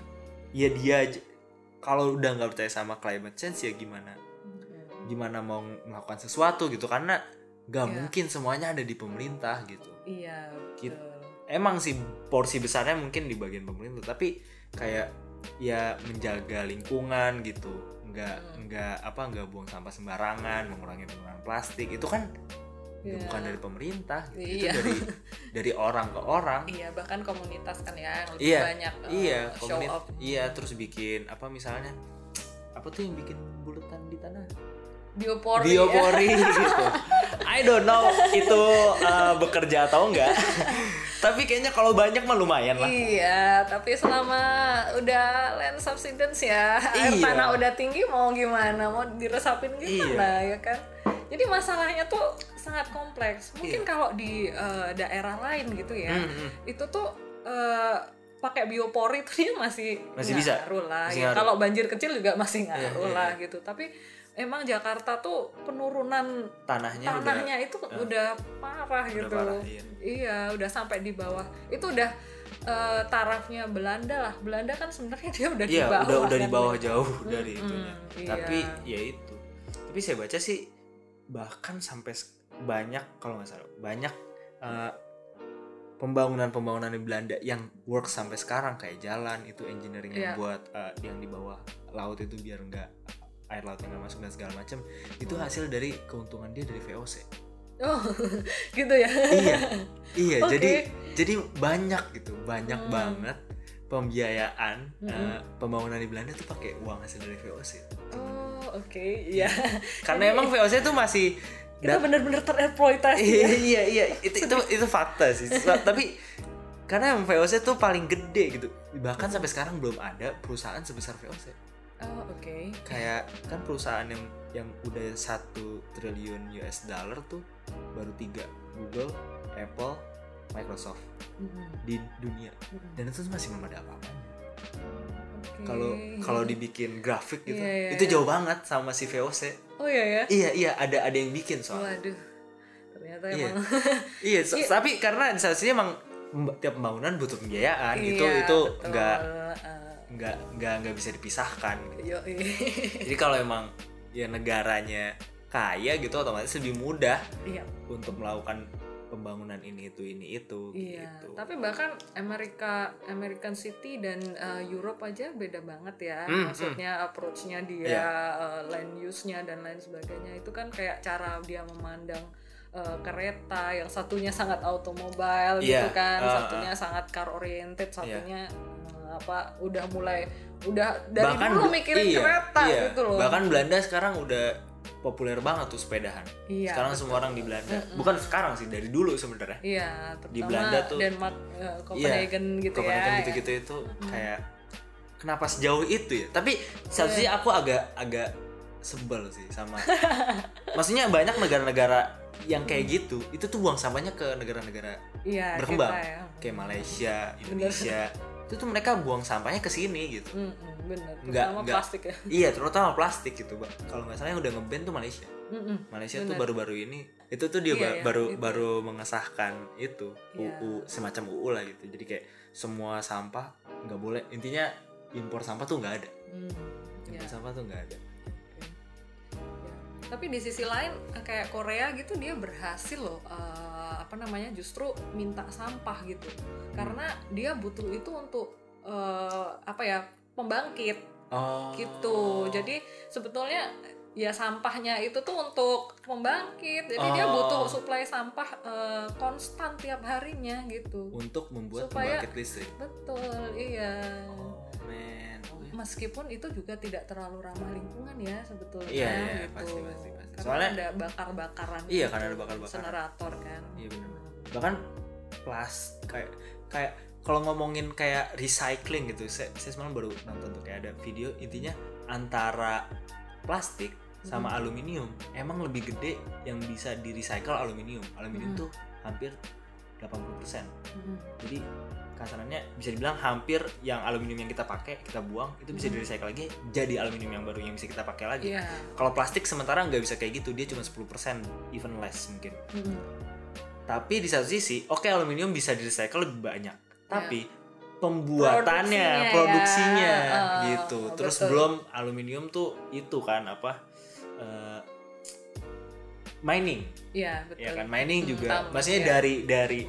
[SPEAKER 2] ya dia kalau udah nggak percaya sama climate change ya gimana? Gimana mau melakukan sesuatu gitu? Karena nggak
[SPEAKER 1] Iya.
[SPEAKER 2] mungkin semuanya ada di pemerintah gitu.
[SPEAKER 1] Iya, betul.
[SPEAKER 2] emang sih porsi besarnya mungkin di bagian pemerintah. Tapi kayak ya menjaga lingkungan gitu. Nggak
[SPEAKER 1] Hmm.
[SPEAKER 2] nggak apa nggak buang sampah sembarangan mengurangi penggunaan plastik. Itu kan ya
[SPEAKER 1] Iya.
[SPEAKER 2] bukan dari pemerintah itu
[SPEAKER 1] Iya.
[SPEAKER 2] dari dari orang ke orang
[SPEAKER 1] Iya, bahkan komunitas kan ya yang lebih
[SPEAKER 2] iya
[SPEAKER 1] banyak uh,
[SPEAKER 2] iya
[SPEAKER 1] show
[SPEAKER 2] komunit
[SPEAKER 1] off.
[SPEAKER 2] iya terus bikin apa misalnya apa tuh yang bikin buletan di tanah
[SPEAKER 1] Biopori.
[SPEAKER 2] biopori gitu I don't know itu uh, bekerja atau enggak tapi kayaknya kalau banyak mah lumayan lah
[SPEAKER 1] Iya, tapi selama udah land subsidence ya, air
[SPEAKER 2] Iya.
[SPEAKER 1] tanah udah tinggi mau gimana? Mau diresapin gimana ya kan? Jadi masalahnya tuh sangat kompleks. Mungkin
[SPEAKER 2] Iya.
[SPEAKER 1] kalau di uh, daerah lain gitu ya,
[SPEAKER 2] Hmm, hmm.
[SPEAKER 1] itu tuh uh, pakai biopori tuh dia masih
[SPEAKER 2] Masih bisa?
[SPEAKER 1] ngaruh lah.
[SPEAKER 2] Masih
[SPEAKER 1] ya.
[SPEAKER 2] ngaruh.
[SPEAKER 1] Kalau banjir kecil juga masih ngaruh
[SPEAKER 2] Iya, iya,
[SPEAKER 1] lah
[SPEAKER 2] iya.
[SPEAKER 1] gitu. Tapi emang Jakarta tuh penurunan
[SPEAKER 2] tanahnya,
[SPEAKER 1] tanahnya
[SPEAKER 2] udah
[SPEAKER 1] itu
[SPEAKER 2] eh,
[SPEAKER 1] udah parah
[SPEAKER 2] udah
[SPEAKER 1] gitu
[SPEAKER 2] parah, iya.
[SPEAKER 1] iya udah sampai di bawah itu udah eh, tarafnya Belanda lah Belanda kan sebenarnya dia udah di
[SPEAKER 2] Iya,
[SPEAKER 1] bawah
[SPEAKER 2] udah udah di
[SPEAKER 1] kan.
[SPEAKER 2] bawah jauh dari
[SPEAKER 1] Mm-mm,
[SPEAKER 2] itunya.
[SPEAKER 1] iya.
[SPEAKER 2] Tapi ya itu. Tapi saya baca sih bahkan sampai banyak kalau nggak salah banyak eh, pembangunan-pembangunan di Belanda yang work sampai sekarang kayak jalan itu engineering yang
[SPEAKER 1] Iya.
[SPEAKER 2] buat eh, yang di bawah laut itu biar nggak air lautnya nggak masuk dan segala macam itu hasil dari keuntungan dia dari VOC.
[SPEAKER 1] oh gitu ya
[SPEAKER 2] iya, iya.
[SPEAKER 1] Oke.
[SPEAKER 2] Jadi jadi banyak gitu, banyak
[SPEAKER 1] Hmm.
[SPEAKER 2] banget pembiayaan
[SPEAKER 1] Mm-mm.
[SPEAKER 2] eh, pembangunan di Belanda tuh pakai uang hasil dari VOC.
[SPEAKER 1] Oh oke iya
[SPEAKER 2] Karena emang VOC tuh masih
[SPEAKER 1] kita bener-bener tereksploitasi
[SPEAKER 2] iya
[SPEAKER 1] ya.
[SPEAKER 2] iya iya itu itu itu fakta sih. Tapi karena emang VOC tuh paling gede gitu. Bahkan sampai sekarang belum ada perusahaan sebesar VOC.
[SPEAKER 1] oh oke
[SPEAKER 2] Kayak kan perusahaan yang yang udah satu triliun US dollar tuh baru tiga Google, Apple, Microsoft
[SPEAKER 1] Mm-mm.
[SPEAKER 2] di dunia.
[SPEAKER 1] Mm-mm.
[SPEAKER 2] Dan itu masih belum ada apa-apanya. Kalau kalau dibikin grafik gitu,
[SPEAKER 1] Iya, iya,
[SPEAKER 2] itu
[SPEAKER 1] iya.
[SPEAKER 2] jauh banget sama si VOC.
[SPEAKER 1] oh iya ya
[SPEAKER 2] Iya iya ada ada yang bikin soalnya.
[SPEAKER 1] waduh ternyata
[SPEAKER 2] Iya.
[SPEAKER 1] emang
[SPEAKER 2] Iya, so-
[SPEAKER 1] Iya.
[SPEAKER 2] tapi karena sensasinya emang tiap pembangunan butuh pembiayaan itu
[SPEAKER 1] Iya,
[SPEAKER 2] itu
[SPEAKER 1] betul.
[SPEAKER 2] nggak
[SPEAKER 1] Eh,
[SPEAKER 2] nggak nggak nggak bisa dipisahkan. Gitu. Jadi kalau emang ya negaranya kaya gitu otomatis lebih mudah
[SPEAKER 1] iya
[SPEAKER 2] untuk melakukan pembangunan ini itu ini itu
[SPEAKER 1] Iya,
[SPEAKER 2] gitu.
[SPEAKER 1] tapi bahkan Amerika American City dan uh, Europe aja beda banget ya.
[SPEAKER 2] Hmm,
[SPEAKER 1] Maksudnya approach-nya dia,
[SPEAKER 2] Iya.
[SPEAKER 1] uh, land use-nya dan lain sebagainya itu kan kayak cara dia memandang uh, kereta yang satunya sangat automobile
[SPEAKER 2] Iya,
[SPEAKER 1] gitu kan,
[SPEAKER 2] uh,
[SPEAKER 1] satunya sangat car oriented, satunya uh, apa udah mulai udah dari
[SPEAKER 2] bahkan
[SPEAKER 1] dulu mikirin
[SPEAKER 2] iya,
[SPEAKER 1] kereta
[SPEAKER 2] iya.
[SPEAKER 1] gitu loh.
[SPEAKER 2] Bahkan Belanda sekarang udah populer banget tuh sepedahan.
[SPEAKER 1] Iya,
[SPEAKER 2] sekarang
[SPEAKER 1] betul.
[SPEAKER 2] semua orang di Belanda. Bukan sekarang sih dari dulu sebenarnya.
[SPEAKER 1] Iya,
[SPEAKER 2] di Belanda tuh-
[SPEAKER 1] Denmark, uh, Copenhagen gitu
[SPEAKER 2] Copenhagen
[SPEAKER 1] ya.
[SPEAKER 2] gitu-gitu itu kayak kenapa sejauh itu ya tapi satu sisi aku agak agak sebel sih sama maksudnya banyak negara-negara yang kayak gitu itu tuh buang sampahnya ke negara-negara
[SPEAKER 1] Iya,
[SPEAKER 2] berkembang
[SPEAKER 1] kita ya.
[SPEAKER 2] kayak Malaysia Indonesia itu tuh mereka buang sampahnya ke sini gitu
[SPEAKER 1] Mm-mm, bener,
[SPEAKER 2] Nggak-
[SPEAKER 1] terutama
[SPEAKER 2] nggak.
[SPEAKER 1] plastik ya.
[SPEAKER 2] iya terutama plastik gitu Mbak. kalau nggak salah yang udah ngeban tuh Malaysia
[SPEAKER 1] Mm-mm,
[SPEAKER 2] Malaysia tuh
[SPEAKER 1] Bener.
[SPEAKER 2] baru-baru ini itu tuh dia
[SPEAKER 1] Iya,
[SPEAKER 2] ba-
[SPEAKER 1] iya,
[SPEAKER 2] baru
[SPEAKER 1] itu.
[SPEAKER 2] baru mengesahkan itu
[SPEAKER 1] Iya.
[SPEAKER 2] UU semacam UU lah gitu jadi kayak semua sampah nggak boleh intinya impor sampah tuh nggak ada
[SPEAKER 1] Hmm, ya,
[SPEAKER 2] impor sampah tuh nggak ada
[SPEAKER 1] oke. Ya. Tapi di sisi lain kayak Korea gitu dia berhasil loh eh, apa namanya justru minta sampah gitu karena dia butuh itu untuk eh, apa ya pembangkit
[SPEAKER 2] oh
[SPEAKER 1] gitu. Jadi sebetulnya ya sampahnya itu tuh untuk pembangkit. Jadi dia
[SPEAKER 2] Oh.
[SPEAKER 1] butuh suplai sampah eh, konstan tiap harinya gitu.
[SPEAKER 2] untuk membuat
[SPEAKER 1] Supaya-
[SPEAKER 2] pembangkit listrik
[SPEAKER 1] Betul, iya.
[SPEAKER 2] oh man
[SPEAKER 1] Meskipun itu juga tidak terlalu ramah lingkungan ya sebetulnya
[SPEAKER 2] Iya, iya,
[SPEAKER 1] gitu.
[SPEAKER 2] pasti, pasti, pasti.
[SPEAKER 1] Karena
[SPEAKER 2] Soalnya-
[SPEAKER 1] ada bakar-bakaran.
[SPEAKER 2] Iya,
[SPEAKER 1] gitu,
[SPEAKER 2] karena ada bakar-bakaran.
[SPEAKER 1] Generator kan.
[SPEAKER 2] iya benar bahkan plas kayak kayak kalau ngomongin kayak recycling gitu saya, saya semalam baru nonton tuh kayak ada video intinya antara plastik sama
[SPEAKER 1] Hmm.
[SPEAKER 2] aluminium emang lebih gede yang bisa di recycle aluminium aluminium
[SPEAKER 1] Hmm.
[SPEAKER 2] tuh hampir 80%
[SPEAKER 1] Mm.
[SPEAKER 2] jadi kasarannya bisa dibilang hampir yang aluminium yang kita pakai kita buang itu bisa
[SPEAKER 1] Hmm.
[SPEAKER 2] di recycle lagi jadi aluminium yang baru yang bisa kita pakai lagi
[SPEAKER 1] Iya.
[SPEAKER 2] kalau plastik sementara nggak bisa kayak gitu dia cuma 10% even less mungkin
[SPEAKER 1] Mm-mm.
[SPEAKER 2] tapi di satu sisi, oke aluminium bisa di recycle lebih banyak, tapi pembuatannya,
[SPEAKER 1] Produksinya
[SPEAKER 2] produksinya,
[SPEAKER 1] ya.
[SPEAKER 2] Gitu. Terus
[SPEAKER 1] betul.
[SPEAKER 2] belum aluminium tuh itu kan apa? eh, mining,
[SPEAKER 1] Iya, betul.
[SPEAKER 2] ya kan? Mining
[SPEAKER 1] Hmm,
[SPEAKER 2] juga,
[SPEAKER 1] tambah,
[SPEAKER 2] maksudnya
[SPEAKER 1] ya.
[SPEAKER 2] dari dari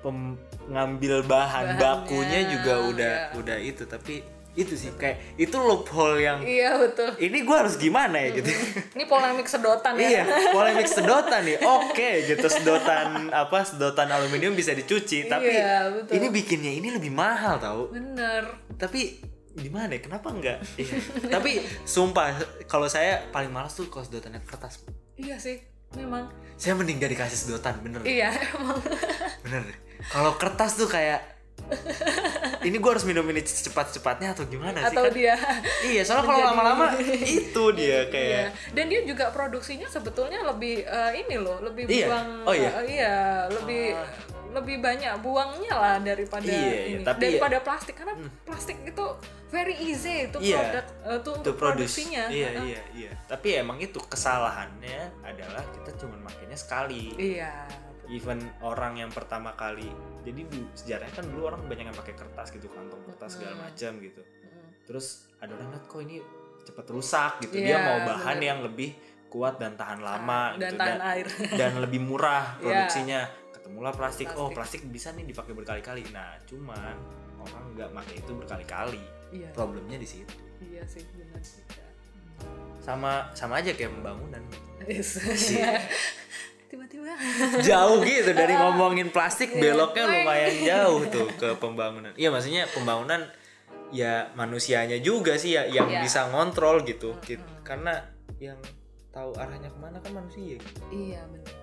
[SPEAKER 2] pem- ngambil bahan
[SPEAKER 1] Bahannya,
[SPEAKER 2] bakunya juga udah
[SPEAKER 1] ya.
[SPEAKER 2] udah itu, tapi itu sih kayak itu loophole yang
[SPEAKER 1] Iya, betul.
[SPEAKER 2] ini gue harus gimana ya gitu.
[SPEAKER 1] Ini polemik sedotan ya.
[SPEAKER 2] Iya, polemik sedotan nih. Oke, gitu sedotan apa sedotan aluminium bisa dicuci, tapi
[SPEAKER 1] Iya, betul.
[SPEAKER 2] ini bikinnya ini lebih mahal tau.
[SPEAKER 1] Bener.
[SPEAKER 2] Tapi gimana ya? Kenapa enggak? Iya. tapi sumpah kalau saya paling malas tuh kalau sedotannya kertas.
[SPEAKER 1] Iya sih, memang.
[SPEAKER 2] Saya mending gak dikasih sedotan, bener.
[SPEAKER 1] Iya, emang.
[SPEAKER 2] Bener. Kalau kertas tuh kayak ini gue harus minum ini cepat-cepatnya atau gimana sih
[SPEAKER 1] Atau
[SPEAKER 2] kan?
[SPEAKER 1] dia
[SPEAKER 2] Iya, soalnya kalau lama-lama itu dia
[SPEAKER 1] Iya.
[SPEAKER 2] kayak
[SPEAKER 1] Dan dia juga produksinya sebetulnya lebih eh, ini loh, lebih
[SPEAKER 2] Iya?
[SPEAKER 1] buang
[SPEAKER 2] Oh, iya?
[SPEAKER 1] eh, iya, lebih
[SPEAKER 2] Ah.
[SPEAKER 1] lebih banyak buangnya lah daripada
[SPEAKER 2] Iya, iya,
[SPEAKER 1] ini
[SPEAKER 2] tapi
[SPEAKER 1] daripada plastik karena plastik itu very easy itu
[SPEAKER 2] Iya.
[SPEAKER 1] produk eh, itu
[SPEAKER 2] to
[SPEAKER 1] untuk produksinya
[SPEAKER 2] iya iya iya tapi emang itu kesalahannya adalah kita cuma makainya sekali
[SPEAKER 1] iya
[SPEAKER 2] even orang yang pertama kali jadi dulu sejarahnya kan dulu orang banyak yang pakai kertas gitu kantong kertas segala macam gitu. Terus ada orang lihat kok ini cepet rusak? gitu.
[SPEAKER 1] Iya,
[SPEAKER 2] dia mau bahan
[SPEAKER 1] bener.
[SPEAKER 2] yang lebih kuat dan tahan lama
[SPEAKER 1] dan
[SPEAKER 2] gitu.
[SPEAKER 1] tahan air.
[SPEAKER 2] dan lebih murah
[SPEAKER 1] Iya.
[SPEAKER 2] produksinya. Ketemulah plastik. oh
[SPEAKER 1] Plastik.
[SPEAKER 2] plastik bisa nih dipakai berkali-kali. Nah cuman orang nggak pakai itu berkali-kali.
[SPEAKER 1] Iya.
[SPEAKER 2] Problemnya di situ.
[SPEAKER 1] Iya sih benar juga
[SPEAKER 2] sama sama aja kayak pembangunan.
[SPEAKER 1] Yes.
[SPEAKER 2] jauh gitu dari ngomongin plastik
[SPEAKER 1] Iya.
[SPEAKER 2] beloknya lumayan jauh tuh ke pembangunan iya maksudnya pembangunan ya manusianya juga sih ya yang
[SPEAKER 1] Iya.
[SPEAKER 2] bisa ngontrol gitu karena yang tahu arahnya ke mana kan manusia gitu.
[SPEAKER 1] iya benar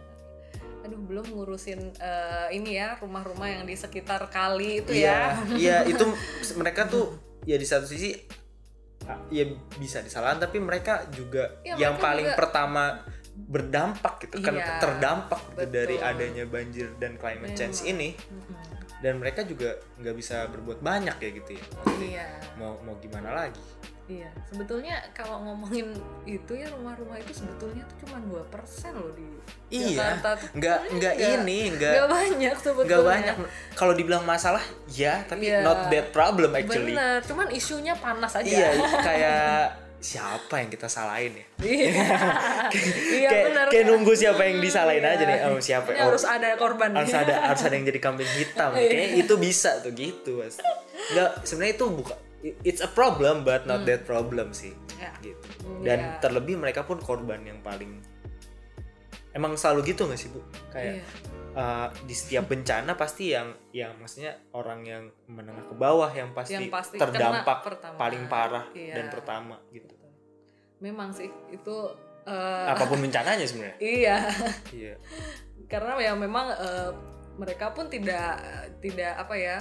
[SPEAKER 1] aduh belum ngurusin eh, ini ya rumah-rumah yang di sekitar kali itu
[SPEAKER 2] iya
[SPEAKER 1] ya
[SPEAKER 2] iya itu mereka tuh ya di satu sisi ya bisa disalahan tapi mereka juga
[SPEAKER 1] Iya,
[SPEAKER 2] yang
[SPEAKER 1] mereka
[SPEAKER 2] paling
[SPEAKER 1] juga-
[SPEAKER 2] pertama berdampak gitu kan
[SPEAKER 1] Iya,
[SPEAKER 2] terdampak gitu
[SPEAKER 1] betul.
[SPEAKER 2] dari adanya banjir dan climate change
[SPEAKER 1] Memang.
[SPEAKER 2] ini.
[SPEAKER 1] Mm-mm.
[SPEAKER 2] dan mereka juga nggak bisa berbuat banyak ya gitu ya.
[SPEAKER 1] Iya.
[SPEAKER 2] mau mau gimana lagi?
[SPEAKER 1] Iya sebetulnya kalau ngomongin itu ya rumah-rumah itu sebetulnya tuh cuma 2% loh di
[SPEAKER 2] iya.
[SPEAKER 1] Jakarta
[SPEAKER 2] nggak nggak ini nggak
[SPEAKER 1] nggak banyak sebetulnya.
[SPEAKER 2] nggak banyak. Kalau dibilang masalah ya tapi
[SPEAKER 1] Iya.
[SPEAKER 2] not that problem actually.
[SPEAKER 1] Bener cuman isunya panas aja.
[SPEAKER 2] Iya kayak siapa yang kita salahin ya?
[SPEAKER 1] Iya. Iya
[SPEAKER 2] kayak,
[SPEAKER 1] bener
[SPEAKER 2] kayak nunggu siapa yang disalahin
[SPEAKER 1] Iya.
[SPEAKER 2] aja nih. Oh siapa?
[SPEAKER 1] Ini
[SPEAKER 2] oh,
[SPEAKER 1] harus ada korban
[SPEAKER 2] harus ada harus ada yang jadi kambing hitam.
[SPEAKER 1] Iya.
[SPEAKER 2] kayak itu bisa tuh gitu mas. Nggak sebenarnya itu bukan it's a problem but not that problem sih.
[SPEAKER 1] Ya.
[SPEAKER 2] gitu.
[SPEAKER 1] Hmm,
[SPEAKER 2] dan
[SPEAKER 1] iya.
[SPEAKER 2] terlebih mereka pun korban yang paling emang selalu gitu nggak sih bu? Kayak
[SPEAKER 1] Iya.
[SPEAKER 2] uh, di setiap bencana pasti yang yang maksudnya orang yang menengah ke bawah yang pasti,
[SPEAKER 1] Yang pasti
[SPEAKER 2] terdampak paling parah
[SPEAKER 1] Iya.
[SPEAKER 2] dan pertama gitu
[SPEAKER 1] memang sih itu eh,
[SPEAKER 2] apa pun bencananya sebenarnya.
[SPEAKER 1] Iya.
[SPEAKER 2] Iya.
[SPEAKER 1] Karena ya memang eh, mereka pun tidak tidak apa ya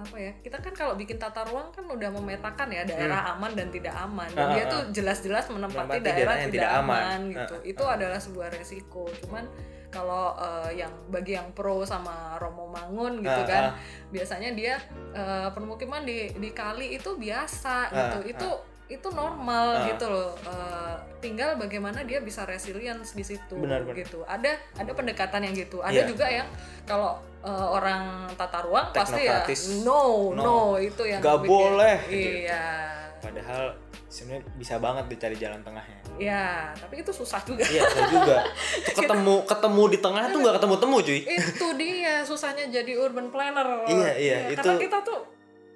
[SPEAKER 1] apa ya kita kan kalau bikin tata ruang kan udah memetakan ya daerah aman dan tidak aman. Dan
[SPEAKER 2] Hmm. Ah,
[SPEAKER 1] dia
[SPEAKER 2] ah,
[SPEAKER 1] tuh jelas-jelas menempati
[SPEAKER 2] Menempati
[SPEAKER 1] daerah,
[SPEAKER 2] daerah yang
[SPEAKER 1] tidak,
[SPEAKER 2] aman.
[SPEAKER 1] aman, gitu.
[SPEAKER 2] Ah,
[SPEAKER 1] itu adalah sebuah resiko. Cuman kalau eh, yang bagi yang pro sama Romo Mangun gitu
[SPEAKER 2] Ah,
[SPEAKER 1] kan
[SPEAKER 2] ah.
[SPEAKER 1] biasanya dia eh, permukiman di di kali itu biasa gitu.
[SPEAKER 2] Ah,
[SPEAKER 1] itu itu normal
[SPEAKER 2] Ah.
[SPEAKER 1] gitu loh Eh, tinggal bagaimana dia bisa resilience di situ
[SPEAKER 2] Benar, benar.
[SPEAKER 1] gitu ada ada pendekatan yang gitu ada
[SPEAKER 2] Iya.
[SPEAKER 1] juga yang kalau eh, orang tata ruang pasti ya no no,
[SPEAKER 2] No.
[SPEAKER 1] itu yang
[SPEAKER 2] Nggak
[SPEAKER 1] bikin-
[SPEAKER 2] boleh, gitu.
[SPEAKER 1] iya
[SPEAKER 2] padahal sebenarnya bisa banget dicari jalan tengahnya
[SPEAKER 1] ya tapi itu susah juga
[SPEAKER 2] iya saya juga Tuh ketemu ketemu di tengah tuh nggak ketemu temu cuy
[SPEAKER 1] itu dia susahnya jadi urban planner
[SPEAKER 2] Iya, iya,
[SPEAKER 1] Ya,
[SPEAKER 2] itu-
[SPEAKER 1] karena kita tuh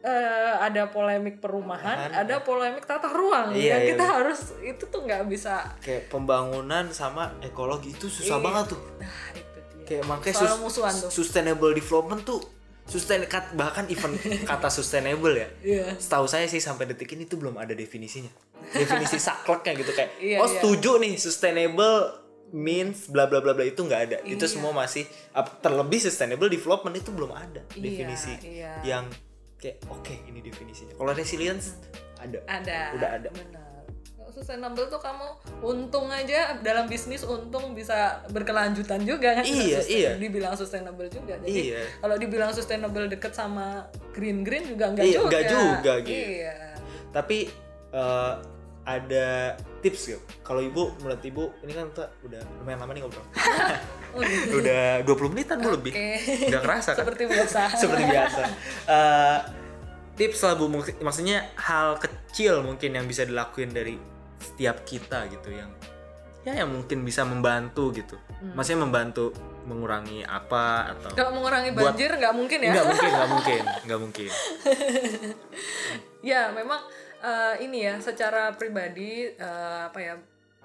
[SPEAKER 1] eh, ada polemik perumahan
[SPEAKER 2] Perumahan.
[SPEAKER 1] ada polemik tata ruang
[SPEAKER 2] Iya,
[SPEAKER 1] yang
[SPEAKER 2] iya,
[SPEAKER 1] kita
[SPEAKER 2] betul.
[SPEAKER 1] harus itu tuh nggak bisa
[SPEAKER 2] kayak pembangunan sama ekologi itu susah
[SPEAKER 1] Iya.
[SPEAKER 2] banget tuh
[SPEAKER 1] nah itu dia
[SPEAKER 2] kayak makanya sus-
[SPEAKER 1] tuh.
[SPEAKER 2] sustainable development tuh sustain bahkan even kata sustainable ya
[SPEAKER 1] Iya.
[SPEAKER 2] setahu saya sih sampai detik ini tuh belum ada definisinya definisi sakleknya gitu kayak
[SPEAKER 1] Iya,
[SPEAKER 2] oh
[SPEAKER 1] iya.
[SPEAKER 2] setuju nih sustainable means bla bla bla bla itu nggak ada itu
[SPEAKER 1] Iya.
[SPEAKER 2] semua masih terlebih sustainable development itu belum ada
[SPEAKER 1] Iya,
[SPEAKER 2] definisi
[SPEAKER 1] iya.
[SPEAKER 2] yang kayak oke ini definisinya kalau resilience ada
[SPEAKER 1] ada
[SPEAKER 2] Udah ada.
[SPEAKER 1] benar Kalau sustainable tuh kamu untung aja dalam bisnis untung bisa berkelanjutan juga kan
[SPEAKER 2] Iya,
[SPEAKER 1] Sustain-
[SPEAKER 2] iya.
[SPEAKER 1] dibilang sustainable juga jadi
[SPEAKER 2] Iya.
[SPEAKER 1] kalau dibilang sustainable deket sama green green juga enggak
[SPEAKER 2] Iya,
[SPEAKER 1] juga
[SPEAKER 2] nggak juga, gitu.
[SPEAKER 1] iya
[SPEAKER 2] tapi eh, ada tips gitu kalau ibu menurut ibu ini kan kita udah lumayan lama nih ngobrol. udah 20 menitan bu lebih.
[SPEAKER 1] Oke.
[SPEAKER 2] nggak kerasa. Kan
[SPEAKER 1] seperti biasa.
[SPEAKER 2] Seperti biasa. Eh, tips lah bu. Maksudnya hal kecil mungkin yang bisa dilakuin dari setiap kita gitu yang ya yang mungkin bisa membantu gitu.
[SPEAKER 1] Hmm.
[SPEAKER 2] maksudnya membantu mengurangi apa atau
[SPEAKER 1] kalau mengurangi banjir nggak mungkin ya?
[SPEAKER 2] Nggak mungkin nggak mungkin nggak mungkin.
[SPEAKER 1] Ya memang eh, ini ya secara pribadi eh, apa ya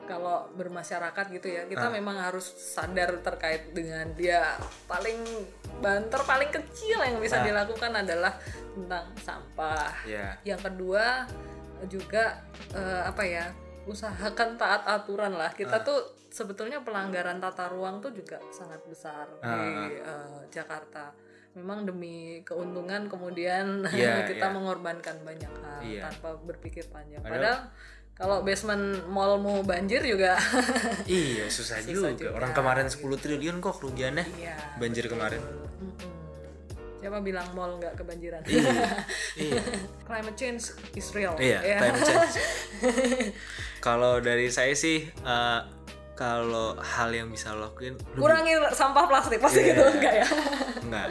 [SPEAKER 1] kalau bermasyarakat gitu ya kita
[SPEAKER 2] Ah.
[SPEAKER 1] memang harus sadar terkait dengan dia paling banter paling kecil yang bisa
[SPEAKER 2] Ah.
[SPEAKER 1] dilakukan adalah tentang sampah
[SPEAKER 2] ya
[SPEAKER 1] yang kedua juga eh, apa ya usahakan taat aturan lah kita
[SPEAKER 2] Ah.
[SPEAKER 1] tuh sebetulnya pelanggaran tata ruang tuh juga sangat besar
[SPEAKER 2] Ah.
[SPEAKER 1] di eh, Jakarta memang demi keuntungan kemudian
[SPEAKER 2] Iya,
[SPEAKER 1] kita
[SPEAKER 2] iya.
[SPEAKER 1] mengorbankan banyak hal
[SPEAKER 2] Iya.
[SPEAKER 1] tanpa berpikir panjang
[SPEAKER 2] Padahal-
[SPEAKER 1] padahal kalau basement mallmu banjir juga
[SPEAKER 2] iya susah,
[SPEAKER 1] Susah
[SPEAKER 2] juga.
[SPEAKER 1] juga.
[SPEAKER 2] orang kemarin 10 triliun kok kerugiannya
[SPEAKER 1] iya
[SPEAKER 2] banjir kemarin.
[SPEAKER 1] Siapa bilang mall nggak kebanjiran?
[SPEAKER 2] iya iya
[SPEAKER 1] Climate change is real.
[SPEAKER 2] Iya,
[SPEAKER 1] Ya.
[SPEAKER 2] climate change. Kalau dari saya sih, eh, kalau hal yang bisa lo lakuin, lebih-
[SPEAKER 1] Kurangi sampah plastik pasti
[SPEAKER 2] Iya.
[SPEAKER 1] gitu enggak ya?
[SPEAKER 2] enggak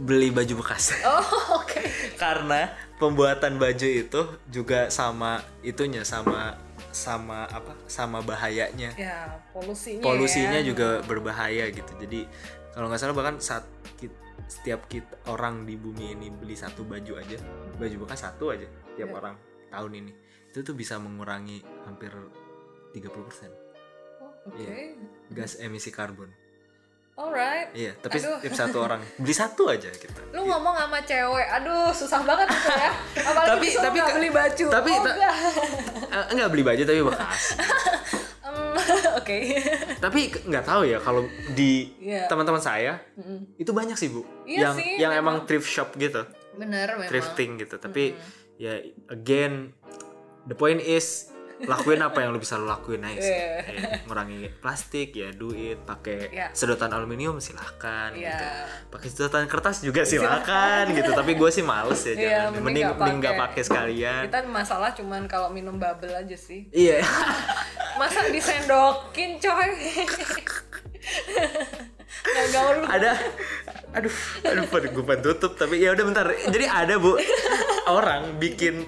[SPEAKER 2] beli baju bekas.
[SPEAKER 1] Oh, oke.
[SPEAKER 2] Karena pembuatan baju itu juga sama itunya, sama sama apa? Sama bahayanya.
[SPEAKER 1] Ya, polusinya
[SPEAKER 2] Polusinya
[SPEAKER 1] ya.
[SPEAKER 2] juga berbahaya gitu. Jadi kalau nggak salah bahkan saat kit- setiap kita orang di bumi ini beli satu baju aja, baju bekas satu aja tiap
[SPEAKER 1] Iya.
[SPEAKER 2] orang tahun ini, itu tuh bisa mengurangi hampir 30%
[SPEAKER 1] Oh, Oke.
[SPEAKER 2] Iya. gas emisi karbon.
[SPEAKER 1] Alright.
[SPEAKER 2] Iya, tapi
[SPEAKER 1] Aduh.
[SPEAKER 2] tiap satu orang beli satu aja gitu.
[SPEAKER 1] Lu ngomong sama cewek, aduh susah banget gitu ya. Apalagi
[SPEAKER 2] Tapi- tapi
[SPEAKER 1] beli baju.
[SPEAKER 2] tapi
[SPEAKER 1] oh,
[SPEAKER 2] ta-
[SPEAKER 1] enggak.
[SPEAKER 2] Eh, enggak beli baju tapi bekas.
[SPEAKER 1] Oke.
[SPEAKER 2] tapi ke- nggak tahu ya kalau di
[SPEAKER 1] Iya.
[SPEAKER 2] teman-teman saya
[SPEAKER 1] Mm-mm.
[SPEAKER 2] itu banyak sih bu,
[SPEAKER 1] Iya
[SPEAKER 2] yang
[SPEAKER 1] sih,
[SPEAKER 2] yang
[SPEAKER 1] memang.
[SPEAKER 2] emang thrift shop gitu,
[SPEAKER 1] Bener memang.
[SPEAKER 2] thrifting gitu. Tapi ya again, the point is lakuin apa yang lo bisa lo lakuin aja sih. Ya, ngurangi plastik ya duit pakai
[SPEAKER 1] Iya.
[SPEAKER 2] sedotan aluminium silahkan
[SPEAKER 1] Iya.
[SPEAKER 2] gitu pakai sedotan kertas juga silahkan gitu tapi gue sih males ya
[SPEAKER 1] Iya,
[SPEAKER 2] jangan
[SPEAKER 1] mending
[SPEAKER 2] mending
[SPEAKER 1] nggak
[SPEAKER 2] mending nggak
[SPEAKER 1] pakai.
[SPEAKER 2] sekalian
[SPEAKER 1] Kita masalah cuman kalau minum bubble aja sih.
[SPEAKER 2] iya
[SPEAKER 1] Masa disendokin coy? Nggak gaul.
[SPEAKER 2] ada aduh aduh gue tutup tapi ya udah bentar jadi ada bu orang bikin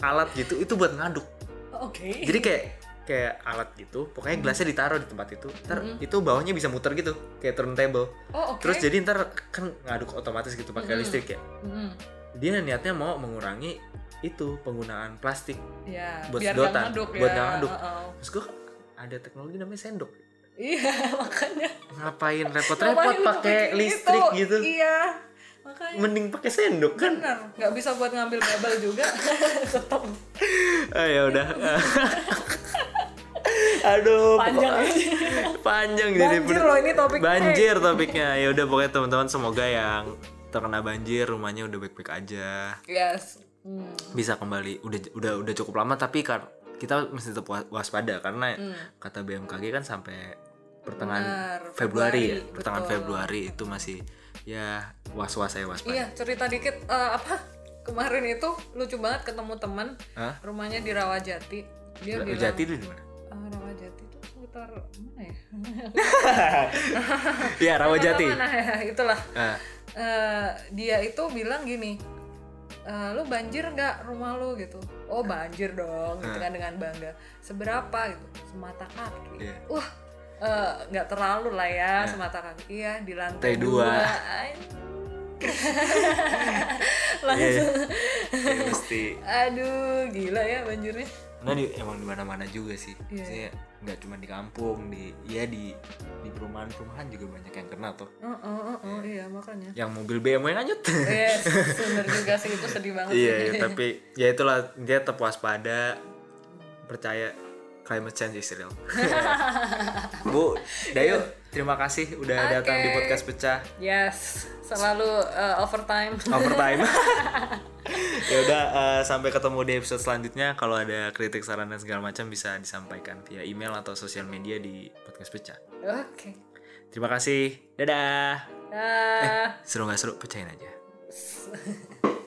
[SPEAKER 2] alat gitu itu buat ngaduk
[SPEAKER 1] Oke.
[SPEAKER 2] jadi kayak kayak alat gitu pokoknya gelasnya ditaruh di tempat itu ntar itu bawahnya bisa muter gitu kayak turntable
[SPEAKER 1] Oh, oke.
[SPEAKER 2] terus jadi ntar kan ngaduk otomatis gitu pakai listrik ya
[SPEAKER 1] Mm-mm.
[SPEAKER 2] dia niatnya mau mengurangi itu penggunaan plastik
[SPEAKER 1] Ya,
[SPEAKER 2] Buat
[SPEAKER 1] biar
[SPEAKER 2] sedotan,
[SPEAKER 1] ngaduk ya.
[SPEAKER 2] buat nggak ngaduk.
[SPEAKER 1] Heeh.
[SPEAKER 2] terus gue ada teknologi namanya sendok
[SPEAKER 1] Iya, makanya.
[SPEAKER 2] ngapain repot-repot pakai listrik
[SPEAKER 1] itu?
[SPEAKER 2] gitu
[SPEAKER 1] Iya. Makanya.
[SPEAKER 2] mending pakai sendok kan
[SPEAKER 1] Bener, nggak bisa buat ngambil bubble juga. Tetap
[SPEAKER 2] ah, ya udah aduh
[SPEAKER 1] panjang ya.
[SPEAKER 2] panjang jadi
[SPEAKER 1] Banjir loh ini topiknya.
[SPEAKER 2] banjir topiknya ya udah pokoknya teman-teman semoga yang terkena banjir rumahnya udah baik-baik aja
[SPEAKER 1] Yes. Hmm.
[SPEAKER 2] bisa kembali udah udah udah cukup lama tapi kar kita mesti tetap wa- waspada karena
[SPEAKER 1] Hmm.
[SPEAKER 2] kata BMKG kan sampai pertengahan
[SPEAKER 1] Benar,
[SPEAKER 2] Februari, ya
[SPEAKER 1] Februari,
[SPEAKER 2] pertengahan
[SPEAKER 1] betul.
[SPEAKER 2] Februari itu masih ya was was saya waspada
[SPEAKER 1] Iya, cerita dikit eh, apa? Kemarin itu lucu banget ketemu teman
[SPEAKER 2] Hah?
[SPEAKER 1] rumahnya di Rawajati. Dia bilang
[SPEAKER 2] Jati itu di mana?
[SPEAKER 1] "Ah, Rawajati itu sekitar mana ya?
[SPEAKER 2] Iya Rawajati
[SPEAKER 1] Mana ya? Itulah.
[SPEAKER 2] Ah,
[SPEAKER 1] Eh, dia itu bilang gini "Eh, lu banjir nggak rumah lu gitu oh banjir dong gitu kan dengan bangga seberapa gitu semata kaki
[SPEAKER 2] Iya.
[SPEAKER 1] wah eh, nggak terlalu lah ya semata kaki iya di
[SPEAKER 2] Lantai dua.
[SPEAKER 1] Anjing.
[SPEAKER 2] Iya.
[SPEAKER 1] langsung.
[SPEAKER 2] Ya mesti
[SPEAKER 1] aduh gila ya banjirnya.
[SPEAKER 2] Nah di, emang di mana mana juga sih.
[SPEAKER 1] Iya.
[SPEAKER 2] Maksudnya nggak cuma di kampung di ya di di perumahan perumahan juga banyak yang kena tuh.
[SPEAKER 1] Oh, oh, oh, oh, iya. makanya.
[SPEAKER 2] Yang mobil BMW nganyut
[SPEAKER 1] yes bener juga sih itu sedih banget
[SPEAKER 2] iya, iya, tapi ya itulah dia tetap waspada percaya climate change is real. Bu Dayu terima kasih udah datang di podcast pecah.
[SPEAKER 1] Yes selalu eh, overtime.
[SPEAKER 2] Overtime. Ya udah eh, sampai ketemu di episode selanjutnya. Kalau ada kritik saran dan segala macam bisa disampaikan via email atau sosial media di podcast pecah.
[SPEAKER 1] Oke.
[SPEAKER 2] Terima kasih. Dadah.
[SPEAKER 1] Dah.
[SPEAKER 2] seru nggak seru? Pecahin aja